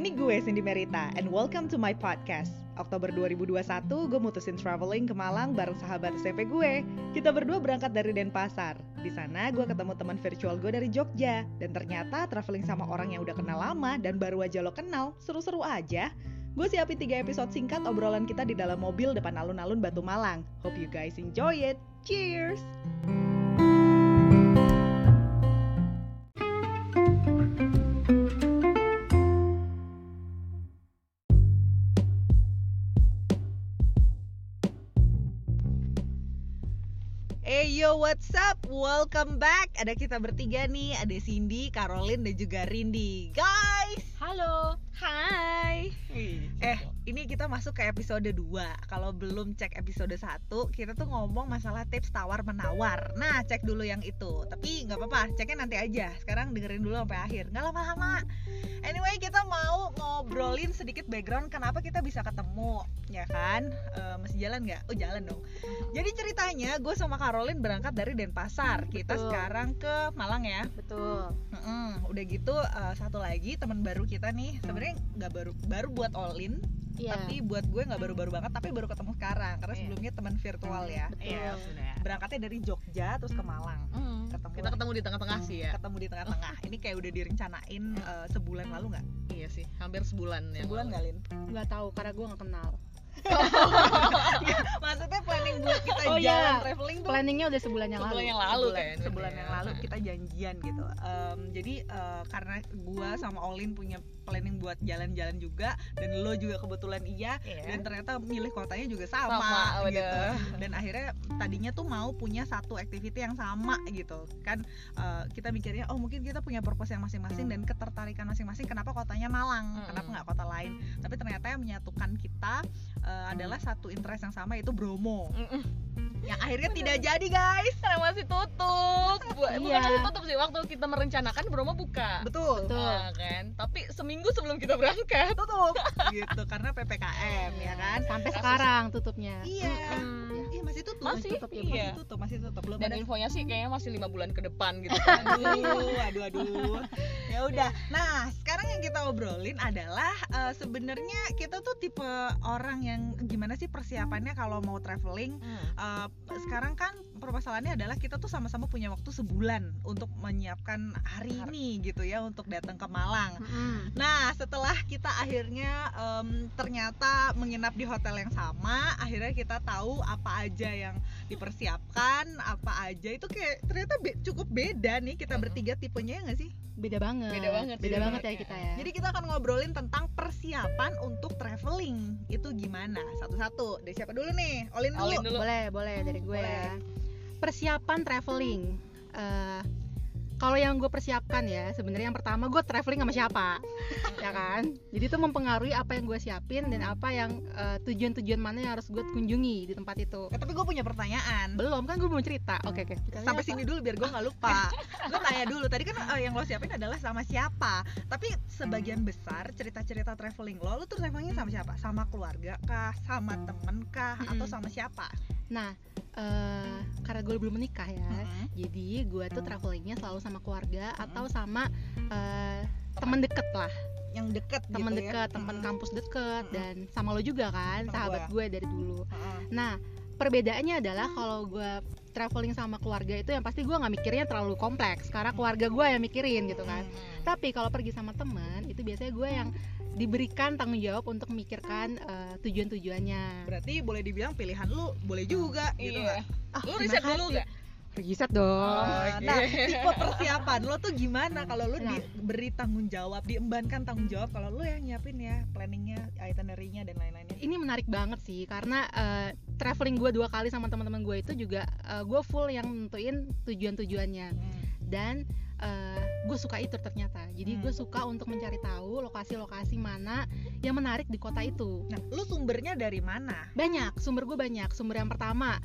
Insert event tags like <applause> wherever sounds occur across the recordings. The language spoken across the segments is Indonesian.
ini gue Cindy Merita and welcome to my podcast. Oktober 2021 gue mutusin traveling ke Malang bareng sahabat SMP gue. Kita berdua berangkat dari Denpasar. Di sana gue ketemu teman virtual gue dari Jogja dan ternyata traveling sama orang yang udah kenal lama dan baru aja lo kenal, seru-seru aja. Gue siapin 3 episode singkat obrolan kita di dalam mobil depan alun-alun Batu Malang. Hope you guys enjoy it. Cheers! What's up? Welcome back. Ada kita bertiga nih, ada Cindy, Caroline, dan juga Rindy. Guys, Halo. hai. Eh, ini kita masuk ke episode 2 Kalau belum cek episode 1 Kita tuh ngomong masalah tips tawar menawar. Nah, cek dulu yang itu. Tapi nggak apa-apa, ceknya nanti aja. Sekarang dengerin dulu sampai akhir. Nggak lama-lama. Anyway, kita mau ngobrolin sedikit background Kenapa kita bisa ketemu Ya kan? Eh, masih jalan nggak? Oh, jalan dong. Jadi ceritanya, gue sama Caroline berangkat dari Denpasar. Kita Betul. sekarang ke Malang ya. Betul. Mm-mm, udah gitu eh, satu lagi teman baru kita nih. Sebenarnya nggak baru baru buat all Iya. tapi buat gue nggak baru-baru banget tapi baru ketemu sekarang karena Iya. sebelumnya teman virtual ya Betul. Iya sudah. berangkatnya dari Jogja terus ke Malang Mm. ketemu Kita ketemu di tengah-tengah sih ya. ketemu di tengah-tengah ini kayak udah direncanain eh, sebulan lalu nggak Iya sih, hampir sebulan ya. sebulan nggak lin Nggak tahu karena gue nggak kenal. <laughs> maksudnya planning buat kita Oh, jalan iya. traveling tuh Planningnya udah sebulan yang Sebulan lalu. yang lalu sebulan, kan. sebulan yang lalu kita janjian gitu Em, jadi eh, karena gua sama Olin punya planning buat jalan-jalan juga dan lo juga kebetulan iya Iya. dan ternyata milih kotanya juga sama, Sama, gitu bener. dan akhirnya tadinya tuh mau punya satu activity yang sama gitu kan eh, kita mikirnya oh mungkin kita punya purpose yang masing-masing dan ketertarikan masing-masing kenapa kotanya Malang Mm-mm. kenapa nggak kota lain tapi ternyata yang menyatukan kita eh, adalah satu interest yang sama yaitu Bromo Mm-mm. Yang akhirnya tidak jadi guys Karena masih tutup. Bu- Bukan Iya. masih tutup sih waktu kita merencanakan Bromo buka. betul Betul. Nah, kan. Tapi seminggu sebelum kita berangkat. tutup <laughs> gitu karena ppkm ya kan Sampai Kasus- sekarang tutupnya. iya Mm. Iya masih tutup Masih, tutup ya, iya. masih tutup masih tutup belum Dan ada infonya sih kayaknya masih lima bulan ke depan gitu. <laughs> aduh aduh aduh ya udah nah sekarang yang kita obrolin adalah eh, sebenarnya kita tuh tipe orang yang gimana sih persiapannya kalau mau traveling Hmm. Eh, sekarang kan permasalahannya adalah kita tuh sama-sama punya waktu sebulan untuk menyiapkan hari ini gitu ya untuk datang ke Malang Mm-mm. Nah, setelah kita akhirnya em, ternyata menginap di hotel yang sama, akhirnya kita tahu apa aja yang dipersiapkan, apa aja itu kayak ternyata be- cukup beda nih kita bertiga tipenya ya nggak sih? Beda banget. Beda banget, Beda beda banget ya kita ya. Jadi kita akan ngobrolin tentang persiapan untuk traveling itu gimana satu-satu. Dari siapa dulu nih? Olin dulu. Olin dulu. boleh, boleh dari gue Boleh. ya. Persiapan traveling. Eh, kalau yang gue persiapkan ya, sebenarnya yang pertama gue traveling sama siapa, ya kan? Jadi itu mempengaruhi apa yang gue siapin dan apa yang eh, tujuan-tujuan mana yang harus gue kunjungi di tempat itu. Eh, tapi gue punya pertanyaan. Belum kan gue belum cerita. Oke oke. sampai sini dulu biar gue nggak lupa gue tanya dulu tadi kan eh, yang lo siapin adalah sama siapa tapi sebagian besar cerita-cerita traveling lo lo tuh travelingnya sama siapa sama keluarga kah sama temen kah atau Mm-mm. sama siapa Nah, eh, karena gue belum menikah ya, Mm-mm. jadi gue tuh travelingnya selalu sama keluarga atau sama eh, teman deket lah, yang deket teman gitu ya. deket, teman Mm-mm. kampus deket, Mm-mm. dan sama lo juga kan, Sama sahabat gue dari dulu. Heeh. Nah, perbedaannya adalah kalau gue traveling sama keluarga itu yang pasti gue nggak mikirnya terlalu kompleks, karena keluarga gue yang mikirin gitu kan. Mm-mm. Tapi kalau pergi sama teman, itu biasanya gue yang diberikan tanggung jawab untuk memikirkan eh, tujuan-tujuannya. berarti boleh dibilang pilihan lu boleh juga gitu Iya. nggak? Ah, Lu riset dulu gak? Riset dong. Oh, Eh, Oke. Nah, tipe persiapan lo tuh gimana kalau lu Nah. diberi tanggung jawab, diembankan tanggung jawab kalau lu yang nyiapin ya planningnya, itinerary-nya dan lain-lainnya. ini menarik banget sih karena eh, traveling gue dua kali sama teman-teman gue itu juga gue full yang nentuin tujuan-tujuannya Hmm. dan gue suka itu ternyata jadi Hmm. gue suka untuk mencari tahu lokasi-lokasi mana yang menarik di kota itu Nah, lu sumbernya dari mana? banyak sumber gue banyak sumber yang pertama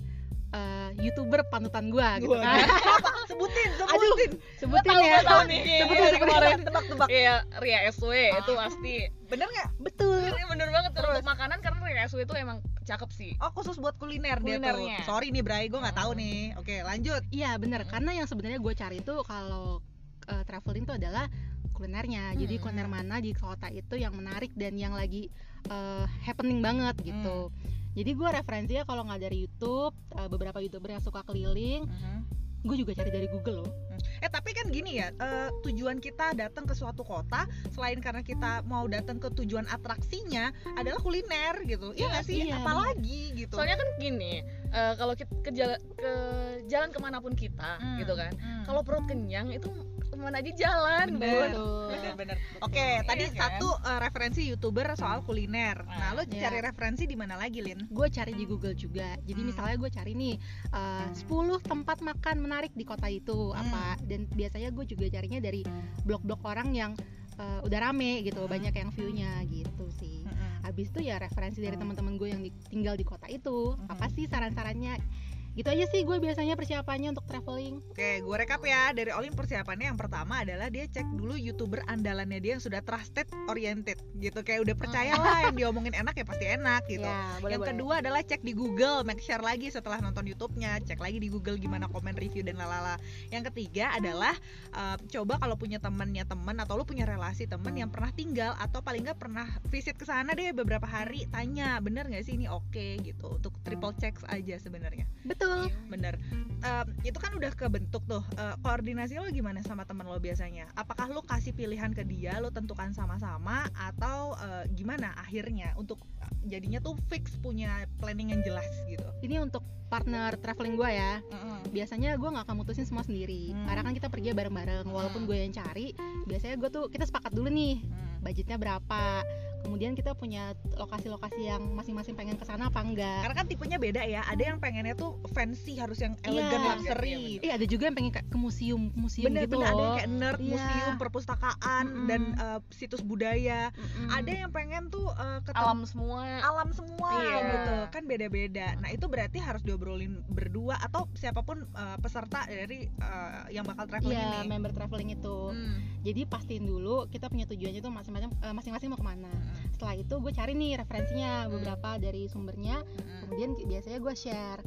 eh, youtuber panutan gue gitu kan Apa? Sebutin, sebutin. sebutin Gua tahu, ya tahu nih. <laughs> Sebutin, Iya, sebutin. kemarin. Tebak-tebak. Iya, Ria SW itu Ah. pasti. Bener nggak? betul Ini bener banget Terus? untuk makanan karena Ria SW itu emang cakep sih. Oh khusus buat kuliner dia tuh. Kulinernya. Sorry nih Bray, gue nggak tahu Hmm. nih. Oke lanjut. Iya bener, karena yang sebenarnya gue cari itu kalau uh, traveling tuh adalah kulinernya jadi Hmm. kuliner mana di kota itu yang menarik dan yang lagi eh, happening banget gitu jadi gue referensinya kalau nggak dari YouTube eh, beberapa youtuber yang suka keliling Mhm. gue juga cari dari Google loh Eh tapi kan gini ya, eh, tujuan kita datang ke suatu kota selain karena kita mau datang ke tujuan atraksinya adalah kuliner gitu. Iya Iya, nggak sih? iya, Apalagi gitu. soalnya kan gini eh, kalau kita ke jalan ke jalan ke mana pun kita Hmm, gitu kan hmm. kalau perut kenyang itu ke mana aja jalan Bener. Betul. bener-bener. <laughs> Oke, tadi Iya kan? satu eh, referensi youtuber soal kuliner. Nah, lo Iya. cari referensi di mana lagi, Lin? gue cari di Google juga jadi Hmm. misalnya gue cari nih eh, 10 tempat makan menarik di kota itu Hmm. apa dan biasanya gue juga carinya dari blog-blog orang yang eh, udah rame gitu Hmm. banyak yang view-nya gitu sih habis itu ya referensi dari teman-teman gue yang di- tinggal di kota itu Hmm. apa sih saran-sarannya gitu aja sih gue biasanya persiapannya untuk traveling Oke, gue rekap ya. Dari Olin persiapannya yang pertama adalah dia cek dulu youtuber andalannya dia yang sudah trusted oriented gitu. Kayak udah percaya lah yang diomongin enak ya pasti enak gitu. ya boleh yang boleh kedua adalah cek di Google, make share lagi setelah nonton YouTube-nya, cek lagi di Google gimana komen review dan lalala. Yang ketiga adalah uh, coba kalau punya temennya temen atau lu punya relasi temen yang pernah tinggal atau paling nggak pernah visit ke sana deh beberapa hari, tanya bener nggak sih ini oke gitu untuk triple checks aja sebenarnya. betul Bener. Um, itu kan udah kebentuk tuh. Uh, koordinasi lo gimana sama temen lo biasanya? Apakah lo kasih pilihan ke dia, lo tentukan sama-sama atau uh, gimana akhirnya untuk uh, jadinya tuh fix punya planning yang jelas gitu? ini untuk partner traveling gue ya biasanya gue nggak akan mutusin semua sendiri Hmm. karena kan kita pergi bareng-bareng walaupun Hmm. gue yang cari biasanya gue tuh kita sepakat dulu nih Hmm. budgetnya berapa kemudian kita punya lokasi-lokasi yang masing-masing pengen ke sana apa enggak Karena kan tipenya beda ya. Ada yang pengennya tuh fancy, harus yang elegan, Iya. luxury. eh ada juga yang pengen kayak ke museum museum Bener gitu bener ada yang loh kayak nerd, Iya. museum, perpustakaan Mm-mm. dan uh, situs budaya. Mm-mm. Ada yang pengen tuh uh, alam semua alam semua Iya. gitu kan beda-beda nah itu berarti harus diobrolin berdua atau siapa pun uh, peserta dari uh, yang bakal traveling Iya, ini member traveling itu. Hmm. Jadi pastiin dulu kita punya tujuannya tuh masing-masing eh, masing-masing mau ke mana. Setelah itu gue cari nih referensinya beberapa dari sumbernya. Kemudian biasanya gue share.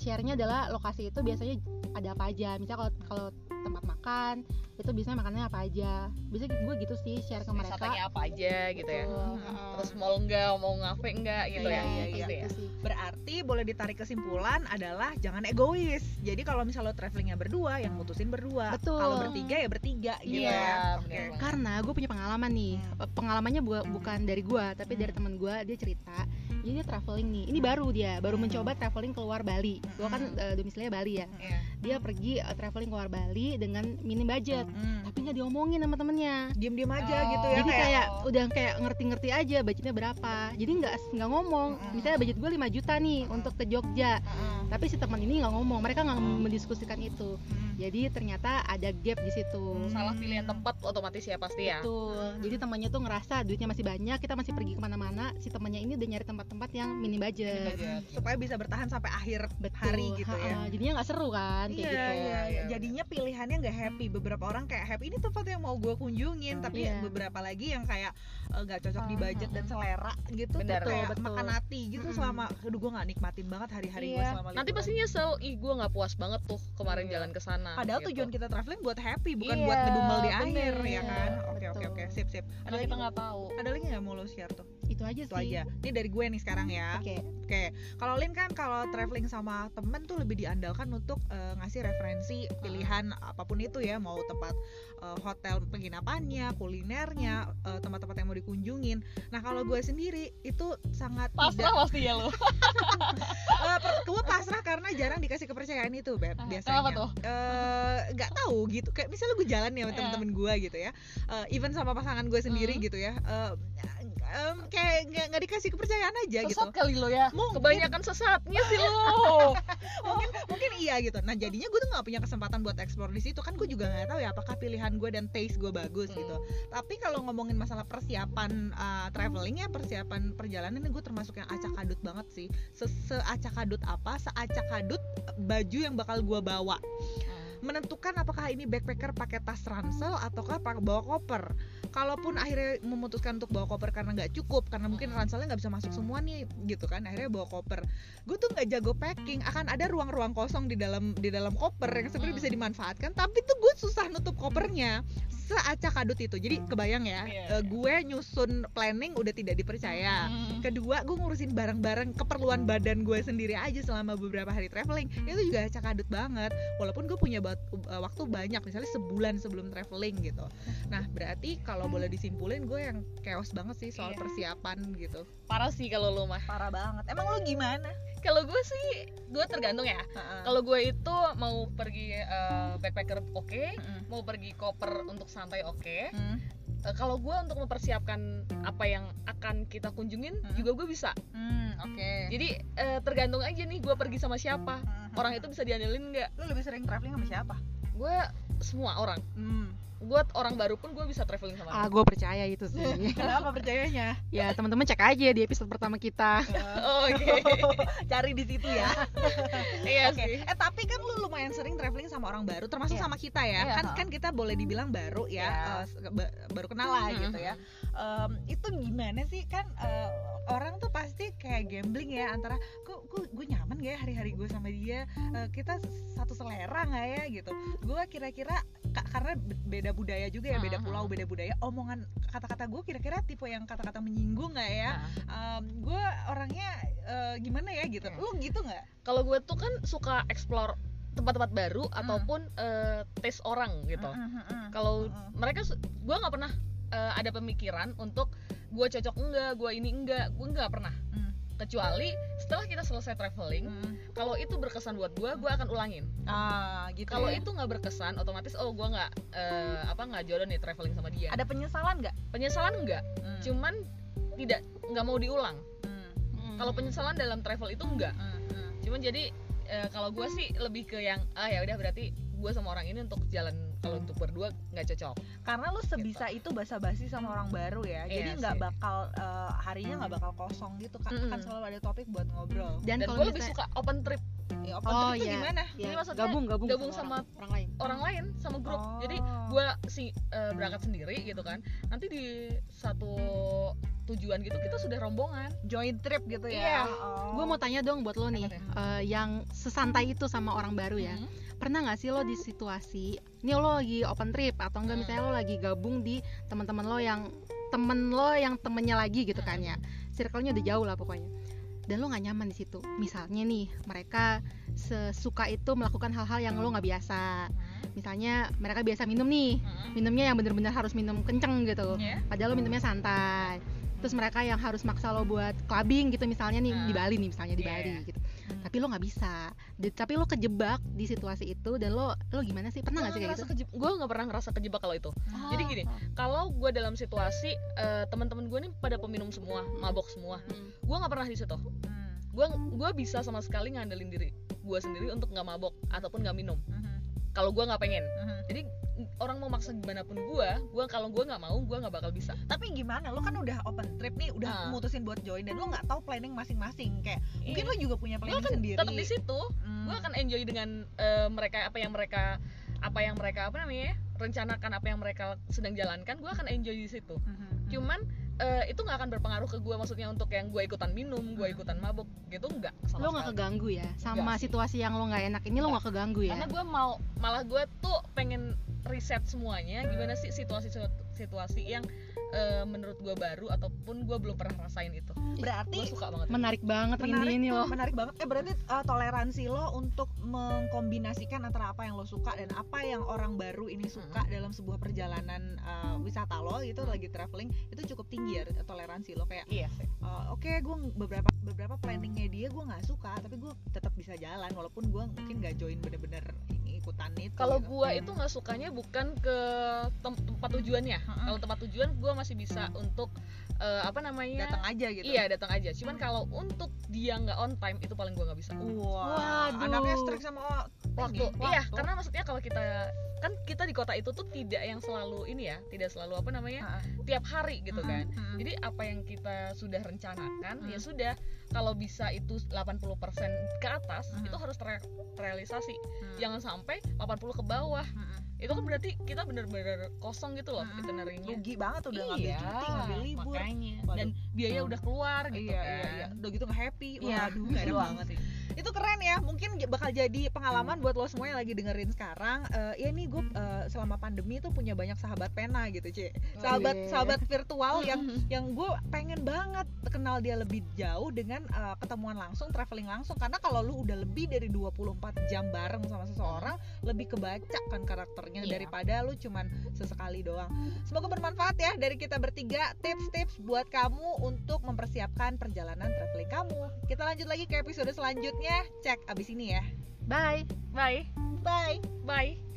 Sharenya adalah lokasi itu biasanya ada apa aja. Misalnya kalau kalau tempat makan itu biasanya makannya apa aja. Biasanya gue gitu sih share ke mereka. wisatanya apa aja gitu ya Hmm. heeh. terus mall enggak mau ngafe enggak gitu Iya, ya iya, iya, gitu ya sih. berarti boleh ditarik kesimpulan adalah jangan egois jadi kalau misalnya lo travelingnya berdua yang mutusin berdua Betul. kalau bertiga ya bertiga gitu Iya, ya banget. karena gue punya pengalaman nih Hmm. pengalamannya bu- bukan dari gue tapi dari Hmm. teman gue dia cerita jadi dia traveling nih ini baru dia baru Hmm. mencoba traveling keluar Bali gue kan Hmm. eh, domisilinya Bali ya Iya. dia pergi eh, traveling keluar Bali dengan minim budget Hmm. tapi nggak diomongin sama temennya diem-diem aja Oh. gitu ya jadi kayak kayak udah kayak ngerti-ngerti aja budgetnya berapa jadi nggak nggak ngomong Hmm. misalnya budget gue 5 juta nih untuk ke Jogja Heeh. tapi si teman ini nggak ngomong mereka nggak mendiskusikan itu Hmm. Jadi ternyata ada gap di situ salah pilihan tempat otomatis ya pasti ya Betul. Jadi temannya tuh ngerasa duitnya masih banyak, kita masih pergi ke mana-mana. Si temannya ini udah nyari tempat-tempat yang mini budget. budget. supaya bisa bertahan sampai akhir Betul. hari gitu ya ha-ha. Jadinya nggak seru kan kayak Iya, gitu. iya, iya. Iya, Jadinya pilihannya nggak happy. Beberapa orang kayak happy ini tempat yang mau gue kunjungin, tapi Iya. beberapa lagi yang kayak eh, nggak cocok di Hmm, budget dan selera gitu. tuh Benar. kayak Betul, betul. makan hati gitu Mm-mm. selama, aduh gue nggak nikmatin banget hari-hari gue Iya. selama nanti liburan. pasti nyesel ih gue nggak puas banget tuh kemarin Iya. jalan ke sana Padahal gitu. tujuan kita traveling buat happy, bukan Iya, buat ngedumel di bener. akhir ya kan. Oke oke oke, sip sip. Ada lagi kita nggak tahu ada lagi nggak mau lo share tuh? Itu aja Itu sih. aja. Ini dari gue nih sekarang ya. Oke. Oke, kalau Lin kan kalau traveling sama temen tuh lebih diandalkan untuk eh, ngasih referensi pilihan apa pun itu ya, mau tempat eh, hotel penginapannya, kulinernya, eh, tempat-tempat yang mau dikunjungin. Nah kalau gue sendiri itu sangat pasrah tidak, pasti ya lo <laughs> eh, per- gue pasrah karena jarang dikasih kepercayaan itu, beb Ah, biasanya. kenapa tuh? Eh, Nggak tahu gitu, kayak misalnya gue jalan ya sama Iya. temen-temen gue gitu ya, Eh, even sama pasangan gue sendiri Hmm. gitu ya, eh, em, kayak nggak nggak dikasih kepercayaan aja gitu. sesat kali lo ya Mungkin. kebanyakan sesatnya sih lo. <laughs> Mungkin mungkin iya gitu. Nah jadinya gue tuh nggak punya kesempatan buat explore di situ. Kan gue juga nggak tahu ya apakah pilihan gue dan taste gue bagus gitu. Tapi kalau ngomongin masalah persiapan uh, traveling ya persiapan perjalanan ini gue termasuk yang acak adut banget sih. Se seacak adut apa? Seacak adut baju yang bakal gue bawa menentukan apakah ini backpacker pakai tas ransel ataukah pakai bawa koper kalaupun akhirnya memutuskan untuk bawa koper karena nggak cukup karena mungkin ranselnya nggak bisa masuk semua nih gitu kan akhirnya bawa koper. Gue tuh nggak jago packing akan ada ruang-ruang kosong di dalam di dalam koper yang sebenarnya bisa dimanfaatkan tapi tuh gue susah nutup kopernya seacak adut itu. Jadi kebayang ya Iya, eh, iya. gue nyusun planning udah tidak dipercaya. Kedua gue ngurusin barang-barang keperluan badan gue sendiri aja selama beberapa hari traveling itu juga acak adut banget. Walaupun gue punya uh, waktu banyak misalnya sebulan sebelum traveling gitu. Nah berarti kalau boleh disimpulin gue yang chaos banget sih soal Iya. persiapan gitu. Parah sih kalau lo mah. Parah banget. Emang lu gimana? Kalau gue sih gue tergantung ya. Kalau gue itu mau pergi eh, backpacker oke mau pergi koper untuk santai oke. Hmm. Eh, kalau gue untuk mempersiapkan apa yang akan kita kunjungin Hmm. juga gue bisa. Hmm, oke. Jadi eh, tergantung aja nih gue pergi sama siapa. Hmm, orang itu bisa diandelin nggak? Lu lebih sering traveling sama siapa? Gue semua orang. Hmm. Gue orang baru pun gue bisa traveling sama ah dia. gue percaya itu sih <laughs> kenapa percayanya ya teman-teman cek aja di episode pertama kita Oh, <laughs> oke cari di situ ya <laughs> iya Oke, sih eh tapi kan lu lumayan sering traveling sama orang baru, termasuk Iya. sama kita ya. Iya, kan ha. kan kita boleh dibilang baru ya, Iya. eh, se- ba- baru kenal lah Mm-mm. gitu ya. Em, itu gimana sih kan eh, orang tuh pasti kayak gambling ya antara kok gue gue nyaman gak ya hari-hari gue sama dia, Eh, kita satu selera nggak ya gitu. Gue kira-kira ka- karena be- beda budaya juga ya, beda Mm-mm. pulau, beda budaya. Omongan kata-kata gue kira-kira tipe yang kata-kata menyinggung nggak ya? Em, gue orangnya eh, gimana ya gitu. Hmm. Lu gitu nggak? kalau gue tuh kan suka explore tempat-tempat baru Hmm. ataupun eh, tes orang gitu kalau mereka gue nggak pernah eh, ada pemikiran untuk gue cocok enggak gue ini enggak gue nggak pernah Mm. Kecuali setelah kita selesai traveling Mm. kalau itu berkesan buat gue gue akan ulangin Ah, gitu. kalau ya. itu nggak berkesan otomatis oh gue nggak eh, apa nggak jodoh nih traveling sama dia ada penyesalan nggak? penyesalan enggak Hmm. cuman tidak nggak mau diulang Hmm. kalau penyesalan dalam travel itu enggak Hmm, hmm. cuman jadi eh, kalau gue sih lebih ke yang ah ya udah berarti gue sama orang ini untuk jalan kalau untuk berdua nggak cocok Karena lu sebisa itu basa-basi sama orang baru ya. Iya Jadi nggak bakal eh, harinya nggak bakal kosong gitu kan. Mm-mm. Kan selalu ada topik buat ngobrol. dan, dan kalau gue lebih suka open trip Ya, open Oh, trip tuh iya. gimana? ya, Jadi maksudnya gabung gabung gabung sama, sama orang, orang lain orang lain sama grup Oh. jadi gue si eh, berangkat sendiri gitu kan nanti di satu tujuan gitu kita sudah rombongan Joint trip gitu Iya. ya. Oh. gue mau tanya dong buat lo nih eh, yang sesantai itu sama orang baru ya Mhm. pernah nggak sih lo di situasi ini lo lagi open trip atau enggak Hmm. misalnya lo lagi gabung di teman-teman lo yang temen lo yang temennya lagi gitu kan ya circle-nya udah jauh lah pokoknya dan lo nggak nyaman di situ. Misalnya nih mereka sesuka itu melakukan hal-hal yang lo nggak biasa. Misalnya mereka biasa minum nih Mhm. minumnya yang bener-bener harus minum kenceng gitu. Padahal lo minumnya santai. Terus mereka yang harus maksa lo buat clubbing gitu misalnya nih di Hmm. Bali nih misalnya di. Bali gitu tapi lo nggak bisa. Di- tapi lo kejebak di situasi itu dan lo lo gimana sih? Pernah nggak sih kayak gitu? gue nggak pernah ngerasa kejebak kalau itu. Oh. jadi gini kalau gue dalam situasi eh, teman-teman gue nih pada peminum semua mabok semua. Hmm. gue nggak pernah di situ. Hmm. gue gue bisa sama sekali ngandelin diri gue sendiri untuk nggak mabok ataupun nggak minum. Kalau gue nggak pengen. Jadi orang mau maksa gimana pun gue gue kalau gue nggak mau gue nggak bakal bisa Tapi gimana? Lo kan udah open trip nih, udah Ah. mutusin buat join dan lo nggak tahu planning masing-masing. Kayak mungkin Iya. lo juga punya planning kan sendiri. tetap di situ Hmm. gue akan enjoy dengan eh, mereka apa yang mereka apa yang mereka apa namanya rencanakan apa yang mereka sedang jalankan gue akan enjoy di situ Mhm. cuman eh, itu nggak akan berpengaruh ke gue maksudnya untuk yang gue ikutan minum gue Hmm. ikutan mabuk gitu nggak sama lo nggak sekali. keganggu ya sama situasi yang lo nggak enak ini lo nggak keganggu ya karena gue mau malah gue tuh pengen riset semuanya gimana sih situasi situasi yang eh, menurut gue baru ataupun gue belum pernah rasain itu. Berarti gue suka banget menarik banget menarik ini ini lo menarik banget. Eh berarti uh, toleransi lo untuk mengkombinasikan antara apa yang lo suka dan apa yang orang baru ini suka dalam sebuah perjalanan uh, wisata lo gitu lagi traveling itu cukup tinggi ya toleransi lo. Kayak iya. sih uh, oke gue beberapa beberapa planningnya dia gue nggak suka tapi gue tetap bisa jalan walaupun gue mungkin nggak join bener-bener ikutan itu kalau gitu. gue itu nggak sukanya bukan ke tem- tempat tujuannya. Mm-mm. kalau tempat tujuan gue masih bisa untuk eh, apa namanya datang aja gitu. iya datang aja. Cuman kalau untuk dia nggak on time itu paling gue nggak bisa. Wah Waduh. anaknya strict sama waktu ini, iya waktu. karena maksudnya kalau kita kan kita di kota itu tuh tidak yang selalu ini ya tidak selalu apa namanya ah. tiap hari gitu kan mm-mm. jadi apa yang kita sudah rencanakan Hmm. ya sudah kalau bisa itu 80% ke atas Hmm. itu harus ter- terrealisasi Hmm. jangan sampai 80 ke bawah itu kan berarti kita bener-bener kosong gitu loh itinerinya rugi banget udah ngambil iya, cuti ngambil libur makanya Waduh. dan biaya udah keluar gitu iya, kan iya, iya. udah gitu nggak happy Iya, waduh <laughs> Gak gak ada banget itu keren ya mungkin bakal jadi pengalaman buat lo semua yang lagi dengerin sekarang Eh, ya nih gue selama pandemi tuh punya banyak sahabat pena gitu cie sahabat iya. sahabat virtual yang yang gue pengen banget kenal dia lebih jauh dengan eh, ketemuan langsung traveling langsung. Karena kalau lu udah lebih dari 24 jam bareng sama seseorang lebih kebaca kan karakternya Iya. daripada lu cuman sesekali doang. Semoga bermanfaat ya dari kita bertiga tips-tips buat kamu untuk mempersiapkan perjalanan traveling kamu. Kita lanjut lagi ke episode selanjutnya cek abis ini ya. Bye. Bye. Bye. Bye